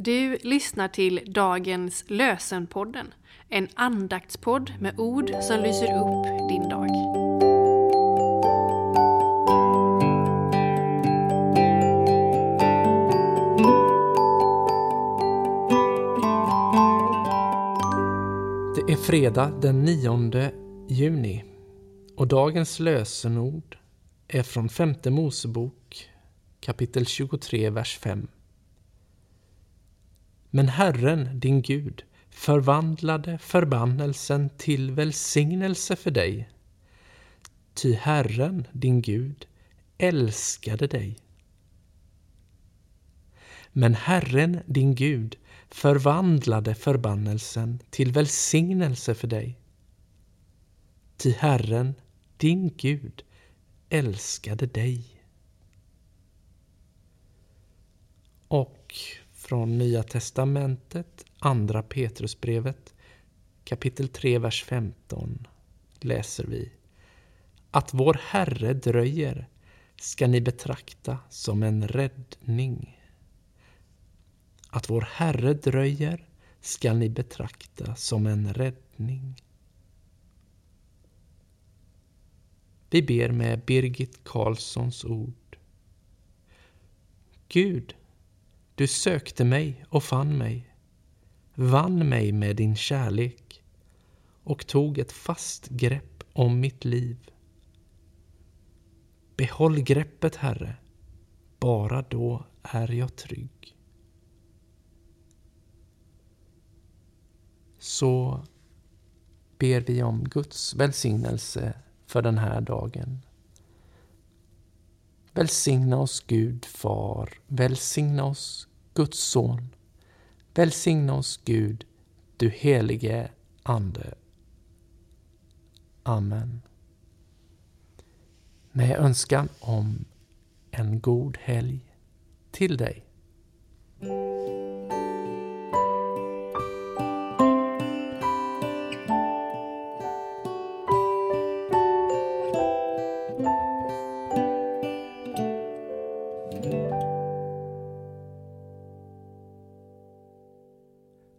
Du lyssnar till dagens Lösenpodden, en andaktspodd med ord som lyser upp din dag. Det är fredag den 9 juni och dagens lösenord är från femte Mosebok kapitel 23, vers 5. Men Herren, din Gud, förvandlade förbannelsen till välsignelse för dig. Ty Herren, din Gud, älskade dig. Men Herren, din Gud, förvandlade förbannelsen till välsignelse för dig. Ty Herren, din Gud, älskade dig. Och från Nya Testamentet, Andra Petrusbrevet, kapitel 3, vers 15, läser vi Att vår Herre dröjer ska ni betrakta som en räddning. Att vår Herre dröjer ska ni betrakta som en räddning. Vi ber med Birgit Karlssons ord. Gud, du sökte mig och fann mig, vann mig med din kärlek och tog ett fast grepp om mitt liv. Behåll greppet, Herre, bara då är jag trygg. Så ber vi om Guds välsignelse för den här dagen. Välsigna oss Gud Far, välsigna oss Guds Son. Välsigna oss Gud, du helige Ande. Amen. Med önskan om en god helg till dig.